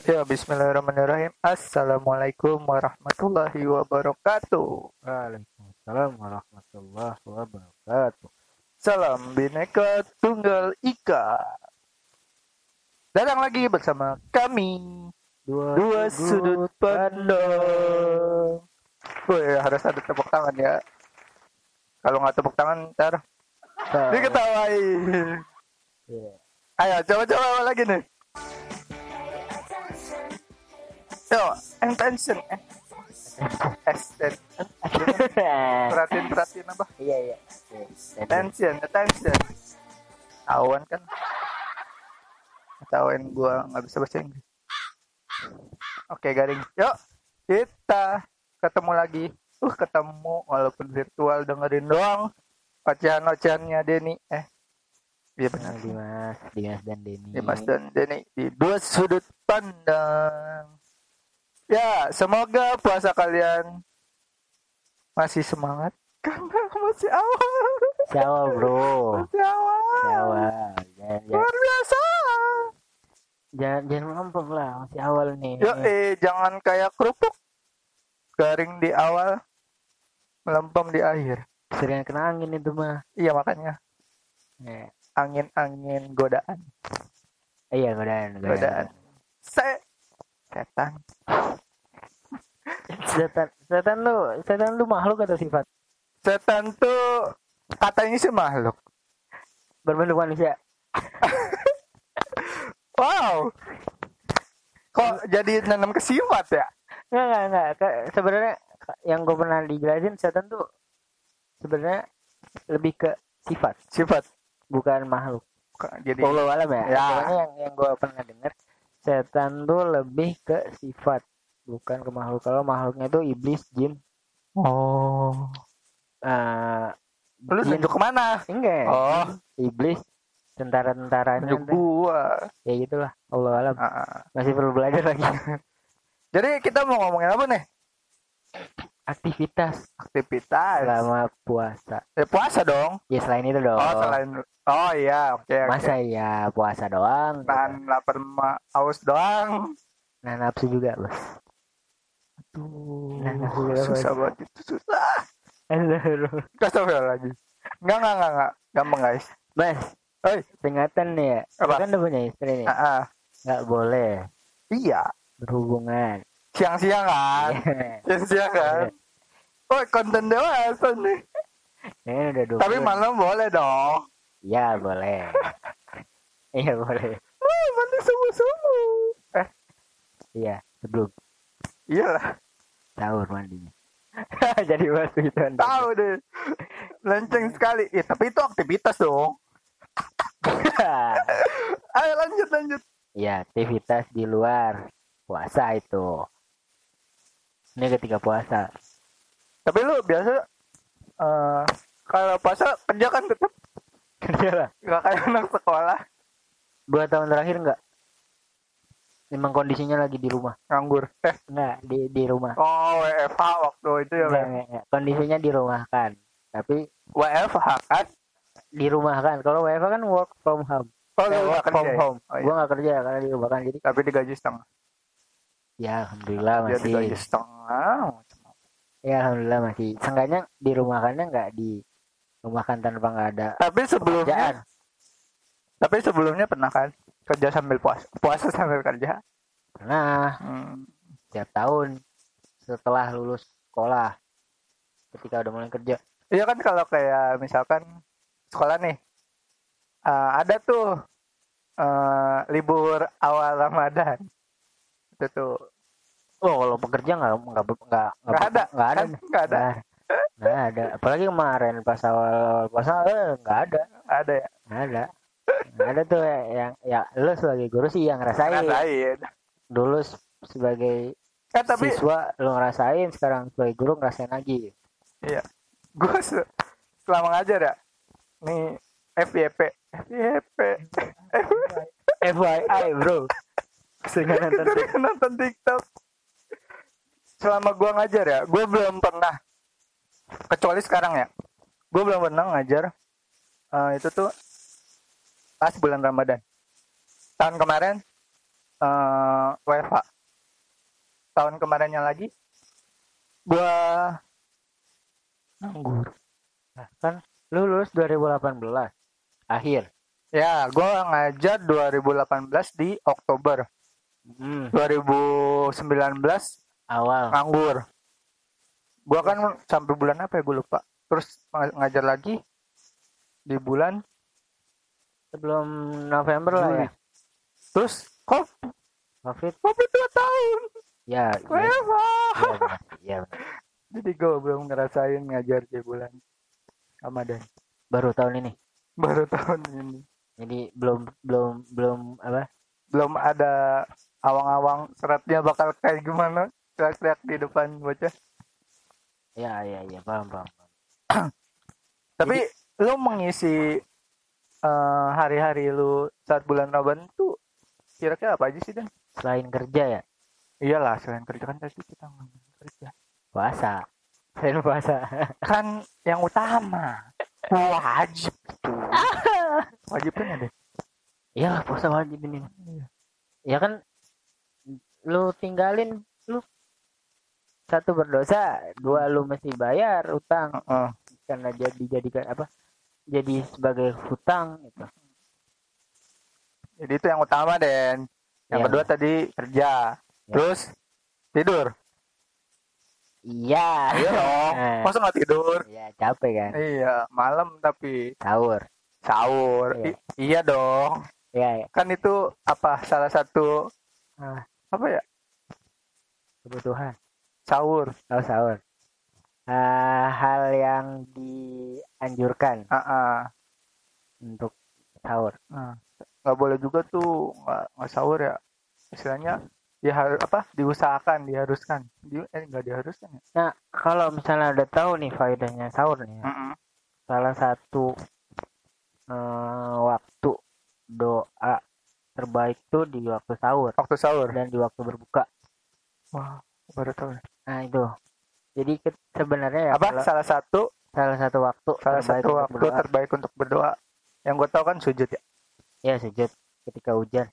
Ya, bismillahirrahmanirrahim. Assalamualaikum warahmatullahi wabarakatuh. Waalaikumsalam warahmatullahi wabarakatuh. Salam Bineka Tunggal Ika. Datang lagi bersama kami Dua, dua sudut pandang. Wih, harus ada tepuk tangan ya. Kalau nggak tepuk tangan, ntar pandang. diketawain. Iya. Ayo, coba-coba lagi nih. Yo, attention. Eh. Attention. Perhatiin, perhatiin apa? Iya iya. Attention, attention. Tawan kan? Tawan gua nggak bisa bahasa Inggris. Oke, garing. Yuk, kita ketemu lagi. Uh, ketemu walaupun virtual dengerin doang ocehan-ocehannya Denny. Eh, iya benar. Dimas, Dimas dan Denny. Dimas dan Denny di dua sudut pandang. Ya, semoga puasa kalian masih semangat karena masih awal. Siapa bro? Masih awal. Siapa? Jangan, jangan, Luar biasa. jangan, jangan melempem lah. Masih awal nih. Yo, eh, jangan kayak kerupuk. Garing di awal, melempem di akhir. Sering kena angin itu mah. Iya, makanya Eh, angin-angin godaan. iya godaan. Godaan. Se setan. Setan, setan lu, setan lu makhluk atau sifat? Setan tuh katanya sih makhluk. Berbentuk manusia. Wow. Kok jadi nanam ke sifat ya? Enggak, enggak, enggak. Sebenarnya yang gue pernah dijelasin setan tuh sebenarnya lebih ke sifat, Sifat. bukan makhluk. Jadi Allah alam ya. Ya. Yang yang gue pernah dengar setan tuh lebih ke sifat, bukan ke makhluk. Kalau makhluknya tuh iblis, jin, Oh. eh Lu jin, tunjuk ke mana? enggak, Oh, iblis, tentara-tentaranya, tunjuk gua. ya gitulah. Allah alam. Ah, ah. Masih perlu belajar lagi. Jadi kita mau ngomongin apa nih? Aktivitas Aktivitas. selama puasa. Ya puasa dong. Ya selain itu dong. Oh, selain Oh iya, oke oke. Masa ya puasa doang? Nahan lapar ma aus doang. Nah nafsu juga bos. Aduh, Nah, nafsu juga, susah banget itu susah. Kasih lagi. Enggak enggak enggak enggak. Gampang guys. Mas, Oi, peringatan nih ya. Apa? Kan udah punya istri nih. ah. Nggak boleh Iya, berhubungan. siang-siang kan. Siang-siang kan. Oh, konten dewasa nih. Ini udah dua Tapi bulan. malam boleh dong. Iya boleh. Iya boleh. Wah, mandi subuh-subuh. Eh, Iya sebelum iyalah. sahur mandinya. Jadi bos itu Tahu deh. Lenceng sekali. Ya, tapi itu aktivitas dong. Ayo lanjut lanjut. Iya aktivitas di luar puasa itu. Ini ketika puasa. Tapi lu biasa eh kalau puasa kerja kan tetap Kerja lah. nggak kayak anak sekolah Dua tahun terakhir enggak? Memang kondisinya lagi di rumah. nganggur. Eh, Enggak di di rumah. oh WFH waktu itu ya. Enggak, Bang? enggak, enggak. Kondisinya di rumah kan. Tapi WFH kan? di rumah kan. Kalau WFH kan work from home. Oh, Eh, nggak work kerja from ya? home. Oh, iya. Gua nggak kerja karena di rumah kan. Jadi Tapi digaji setengah. ya alhamdulillah Dia masih. digaji setengah. Ya alhamdulillah masih. Seenggaknya di rumah kannya nggak di rumah kan tanpa nggak ada Tapi sebelumnya, kerjaan. tapi sebelumnya pernah kan kerja sambil puasa, puasa sambil kerja. Nah, Hmm. setiap tahun setelah lulus sekolah ketika udah mulai kerja Iya kan kalau kayak misalkan sekolah nih, eh, ada tuh eh, libur awal Ramadan. Itu tuh oh kalau pekerja nggak nggak nggak nggak ada, nggak ada? Nggak ada, nggak ada apalagi kemarin pas awal puasa eh, nggak ada ada ya. nggak ada nggak ada tuh ya, yang ya lu sebagai guru sih yang ngerasain Ngerasain. dulu sebagai Kan tapi siswa lu ngerasain sekarang sebagai guru ngerasain lagi Iya. Gue se selama ngajar ya. Nih FYP. FYP. FYI bro sering nonton nonton TikTok. Selama gua ngajar ya, gue belum pernah kecuali sekarang ya. Gue belum pernah ngajar eh, itu tuh pas bulan Ramadan. Tahun kemarin eh WFH. Tahun kemarinnya lagi gua nganggur. Nah, kan lu lulus 2018 akhir. Ya, gua ngajar 2018 di Oktober. Hmm, 2019 awal. nganggur. Gua kan sampai bulan apa ya gue lupa. Terus ng- ngajar lagi di bulan Sebelum November lah ya. terus kok Covid. Covid dua tahun. Ya, iya, iya benar. Iya benar. Jadi gue belum ngerasain ngajar di bulan Ramadan. Baru tahun ini. Baru tahun ini. Jadi belum belum belum apa? Belum ada awang-awang seratnya bakal kayak gimana. Teriak-teriak di depan bocah. Ya, ya, ya, paham, paham. Tapi lu mengisi eh, hari-hari lu saat bulan Ramadan tuh kira-kira apa aja sih Dan? Selain kerja ya, Iyalah selain kerja kan tadi kita ngomongin kerja. puasa. Selain puasa. Kan yang utama wajib tuh. Wajibnya deh. Iyalah puasa wajib ini. Iya. Ya kan lu tinggalin lu satu berdosa, dua lu mesti bayar utang Heeh. karena jadi dijadikan apa? Jadi sebagai hutang gitu. Jadi itu yang utama Den. Yang Iya. kedua tadi kerja. Ya. Terus tidur. Iya. Iya dong. Eh. Masa nggak tidur? Iya, capek kan. Iya, malam tapi Sahur. sahur. Iya. I- iya dong. Iya, ya. Kan itu apa salah satu Ah, apa ya? kebutuhan. Sahur. Oh, sahur. Ah, hal yang dianjurkan Ah, ah. untuk sahur. Nah, nggak boleh juga tuh nggak sahur ya. Istilahnya ya harus apa? Diusahakan, diharuskan. Di, eh nggak diharuskan ya? Nah, kalau misalnya udah tahu nih faedahnya sahur nih, ya, Mm-mm. salah satu eh, waktu doa terbaik tuh di waktu sahur Waktu sahur. dan di waktu berbuka. Wah, baru tahu. Nah, itu. Jadi sebenarnya ya Apa? kalau Salah satu salah satu waktu salah satu untuk waktu berdoa, terbaik untuk berdoa. Yang gue tahu kan sujud ya. ya sujud ketika hujan,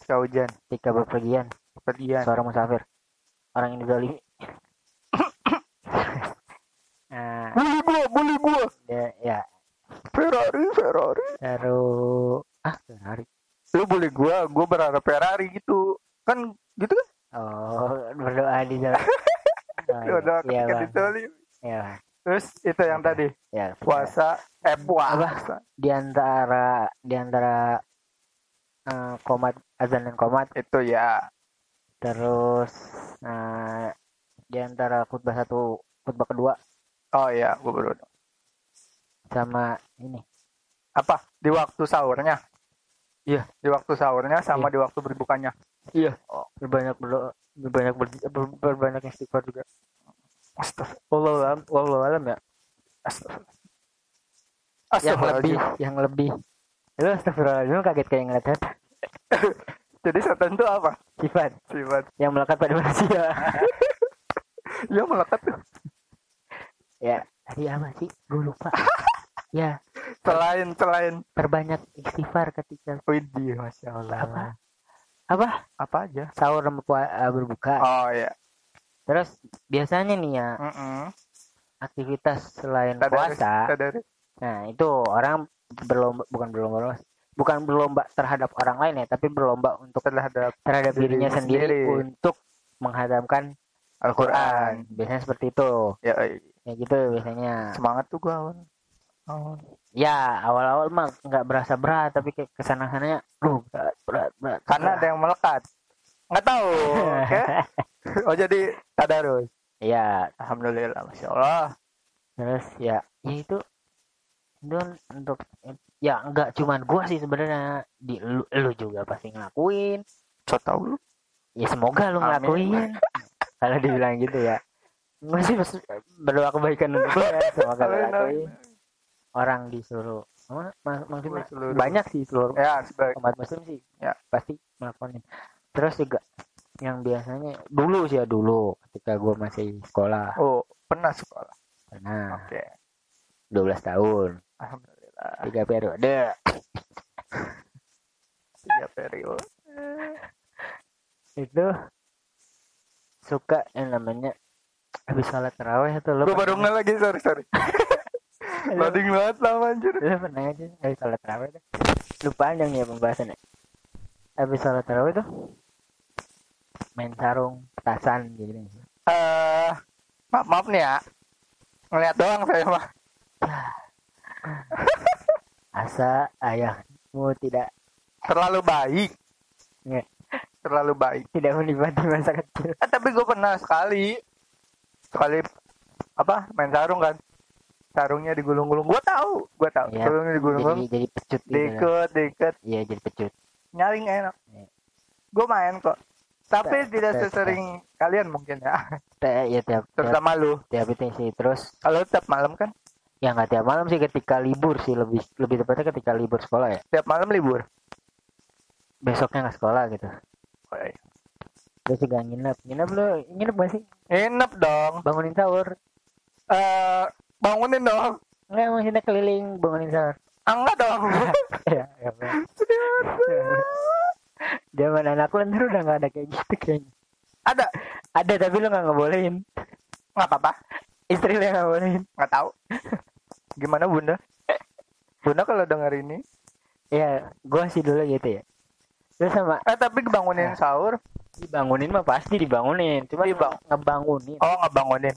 Ketika hujan, ketika bepergian, pergian. seorang musafir, orang yang dizalimi. nah, Bully gua, bully gua. ya, ya Ferrari, Ferrari. taruh ah Ferrari. Lu bully gua, gua berharap Ferrari gitu. Kan gitu kan? Oh, berdoa di jalan. Oh, Lu udah iya, ketika. Iya, Bang. Terus itu yang tadi ya. puasa, eh puasa. Di antara di antara eh, komat azan dan komat Itu ya. terus eh, di antara khutbah satu khutbah kedua Oh iya, gua baru. sama ini Apa? Di waktu sahurnya? Iya. Di waktu sahurnya sama Iya. di waktu berbukanya. iya berbanyak berdoa berbanyak ber, ber- berbanyak istighfar juga Astagfirullah. wallahu alam wallahu alam ya Astagfirullah. yang lebih Astagfirullahaladzim. yang lebih lu astagfirullahaladzim kaget kayak ngeliat setan. Jadi setan itu apa? sifat Sifat. yang melekat pada manusia Ya melekat tuh. ya tadi apa sih gue lupa ya Selain selain terbanyak istighfar ketika Widih, masya Allah. Apa? apa Apa aja? sahur sama eh, berbuka Oh iya. Terus biasanya nih ya Mm-mm. aktivitas selain Tadarus, puasa tadarus. nah itu orang berlomba bukan berlomba bukan berlomba terhadap orang lain ya tapi berlomba untuk terhadap terhadap Dirinya sendiri, sendiri. untuk menghadamkan Al-Quran. Biasanya seperti itu Ya, eh, ya gitu biasanya semangat tuh gua awal. awal. ya awal-awal mah nggak berasa berat tapi kayak ke sana sananya duh berat berat berat Karena ada yang melekat. Nggak tahu. Oke. Oh jadi tadarus. ya Alhamdulillah, masya Allah. terus ya ya itu itu untuk ya nggak cuman gua sih sebenarnya di lu, lu juga pasti ngelakuin So tahu lu. ya semoga lu ngelakuin kalau dibilang gitu ya gue sih pasti berdoa kebaikan untuk lu ya semoga lu Amin, lakuin amin. orang di seluruh oh, mak- maksudnya Seluruh- banyak sih seluruh Ya, umat muslim sih Ya. pasti melakukan terus juga yang biasanya dulu sih ya dulu. Ketika gue masih sekolah. Oh, pernah sekolah. nah Oke. 12 tahun. Alhamdulillah. tiga periode. Tiga periode. itu suka yang namanya habis sholat taraweh tuh lo gue baru nggak lagi sorry sorry. Loading banget lama anjir. Lu pernah aja habis sholat taraweh tuh lu panjang ya pembahasannya. Habis sholat taraweh tuh main sarung petasan gitu eh maaf maaf nih ya. Ngeliat doang saya mah. Asa ayahmu tidak terlalu baik. Nggak. terlalu baik. Tidak menikmati masa kecil. Eh, tapi gue pernah sekali sekali apa main sarung kan. Sarungnya digulung-gulung. Gue tahu gue tahu. Iya, sarungnya jadi digulung-gulung. jadi pecut gitu. Diikat iya jadi pecut. Nyaring enak. Iya. gue main kok tapi tidak sesering kalian mungkin ya. Te- ya tiap tiap, terutama lu. tiap itu sih. Terus kalau tiap malam kan? Ya nggak tiap malam sih ketika libur sih. Lebih lebih tepatnya ketika libur sekolah ya. Tiap malam libur? Besoknya nggak sekolah gitu. Oh, iya. terus juga nginep. Nginep lu nginep gak sih? Nginep dong. Bangunin sahur. Eh bangunin dong. Nggak maksudnya keliling bangunin sahur. Ah, enggak dong. Ya, ya. Zaman anak lu ntar udah nggak ada kayak gitu kayaknya. Ada. Ada tapi lu nggak ngebolehin. Nggak apa-apa. Istri lu yang nggak bolehin nggak tahu. Gimana bunda? Bunda kalau dengar ini? Ya gua sih dulu gitu ya. Terus sama eh tapi bangunin sahur? Dibangunin mah pasti dibangunin. Cuma Dibang- ngebangunin. Oh nggak bangunin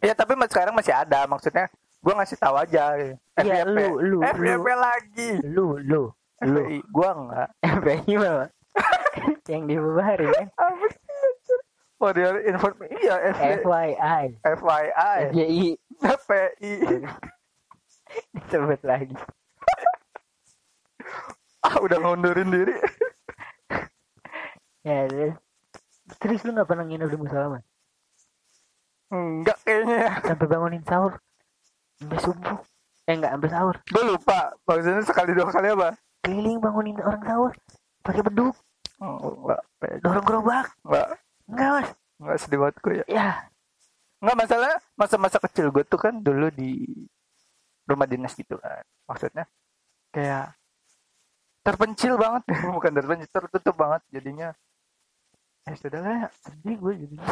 Iya tapi sekarang masih ada. Maksudnya gue ngasih tahu aja. Gitu. Iya, lu, lu, FYP lu. lagi. Lu lu lu gue enggak. FPI mah yang dibubarin kan apa sih for your information iya FYI FYI FYI FYI FPI disebut lagi. Ah udah ngundurin diri. Ya terus. Terus lu nggak pernah nginep di musola mas enggak kayaknya. Ya sampai bangunin sahur? Sampai subuh? Eh enggak sampai sahur. Gue lupa. Maksudnya sekali dua kali apa keliling bangunin orang sahur. Pakai beduk. Oh, enggak. Dorong gerobak. Enggak. Enggak mas. Enggak sedih banget gue ya. Ya. Enggak masalah masa-masa kecil gue tuh kan dulu di rumah dinas gitu kan. Maksudnya kayak terpencil banget, bukan terpencil, tertutup banget jadinya. Eh sudah lah, ya, sedih gue jadinya.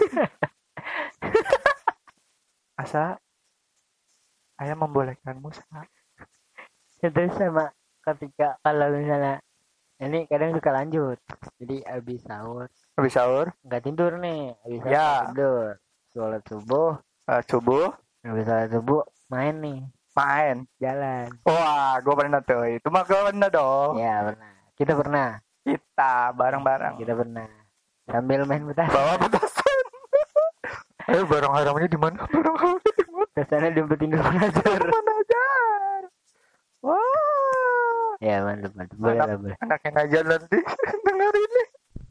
Asa, ayah membolehkanmu sa. Ya, terus sama ketika kalau misalnya ini kadang suka lanjut jadi habis sahur Habis sahur, nggak tidur nih habis sahur Ya. tidur sholat subuh eh, subuh, habis sholat subuh main nih main. jalan Wah, gue pernah tuh. Itu mah gue pernah dong. ya pernah kita pernah Kita bareng-bareng. kita pernah sambil main petasan Bawa petasan. Ayo barang haramnya di mana? Barang haramnya di mana? petasannya diumpetin belajar Mana ajar? Wah. Ya mantap mantap boleh Anak- lah boleh Anaknya ngajar nanti dengar ini.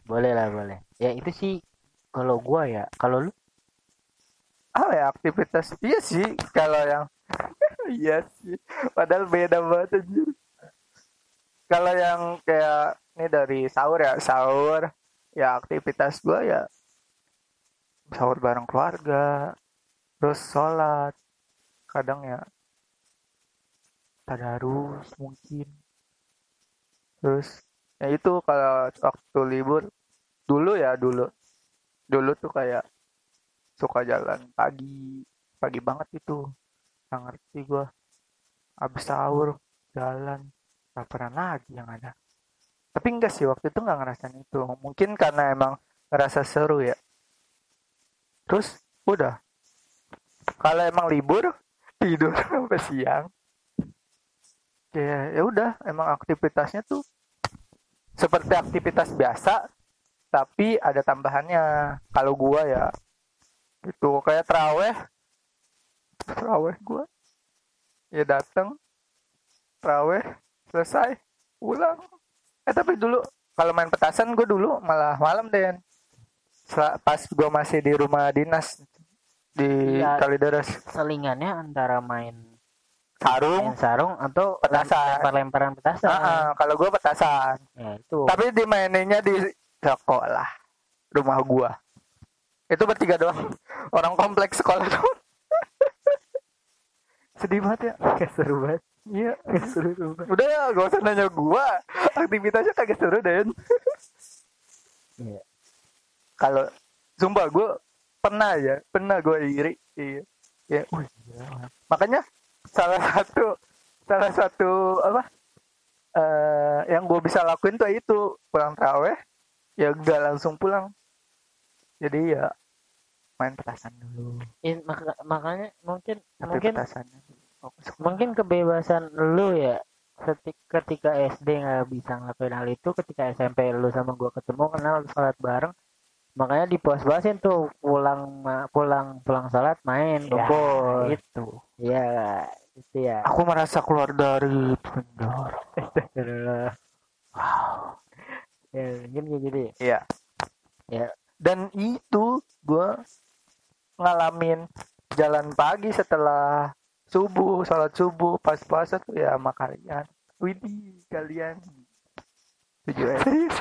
boleh lah boleh ya itu sih kalau gua ya kalau lu Apa ya aktivitas? Iya sih kalau yang iya sih. Padahal beda banget anjir. Kalau yang kayak ini dari sahur ya, sahur ya aktivitas gua ya sahur bareng keluarga, terus sholat, kadang ya tadarus mungkin, terus ya itu kalau waktu libur dulu ya dulu. Dulu tuh kayak suka jalan pagi pagi banget itu. Nggak ngerti gua. Habis sahur jalan. Nggak pernah lagi yang ada. Tapi enggak sih waktu itu nggak ngerasain itu. Mungkin karena emang ngerasa seru ya. Terus udah. Kalau emang libur tidur sampai siang. Kayak ya udah emang aktivitasnya tuh seperti aktivitas biasa tapi ada tambahannya. Kalau gua ya itu kayak teraweh teraweh gua. Ya datang teraweh selesai pulang. Eh tapi dulu kalau main petasan gue dulu malah malam Sel- pas gua masih di rumah dinas di Iya. Kalideres. Selingannya antara main sarung. Main sarung atau Petasan. lempar-lemparan petasan. Ah, ah, kalau gua petasan. Ya itu. Tapi dimaininnya di sekolah rumah gua. Itu bertiga doang. Orang kompleks sekolah doang. Sedih banget ya. Gak seru banget. Iya Gak seru sumpah. udah ya gak usah nanya gua. Aktivitasnya kagak seru Den. Iya. kalau sumpah gue pernah ya pernah gue iri. Iya. Ya gila. makanya salah satu salah satu apa? Eh yang gue bisa lakuin tuh itu pulang teraweh ya gak langsung pulang. Jadi ya main petasan dulu. In- maka- makanya mungkin tapi mungkin petasannya mungkin kebebasan lu ya ketika, SD nggak bisa ngelakuin hal itu ketika SMP lu sama gua ketemu kenal sholat bareng makanya dipuas-puasin tuh pulang pulang pulang sholat main Ya, kumpul itu iya itu ya aku merasa keluar dari penjara Astagfirullah. ya mungkin kayak gitu ya Iya. Ya. Dan itu gue ngalamin jalan pagi setelah subuh, sholat subuh, pas puasa tuh ya sama kalian. Widih, kalian. Tujuh serius.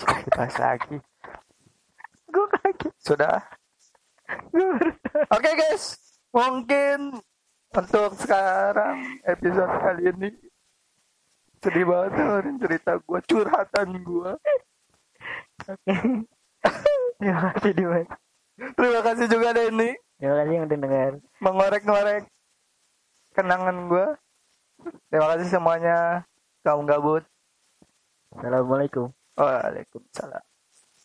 Kita lagi. Gue kaget. Sudah. Oke guys, mungkin untuk sekarang episode kali ini sedih banget dengerin cerita gue, curhatan gue. terima kasih Dimas Terima kasih juga Denny terima kasih yang udah dengar mengorek-ngorek kenangan gue. Terima kasih semuanya. Kamu gabut. assalamualaikum Waalaikumsalam.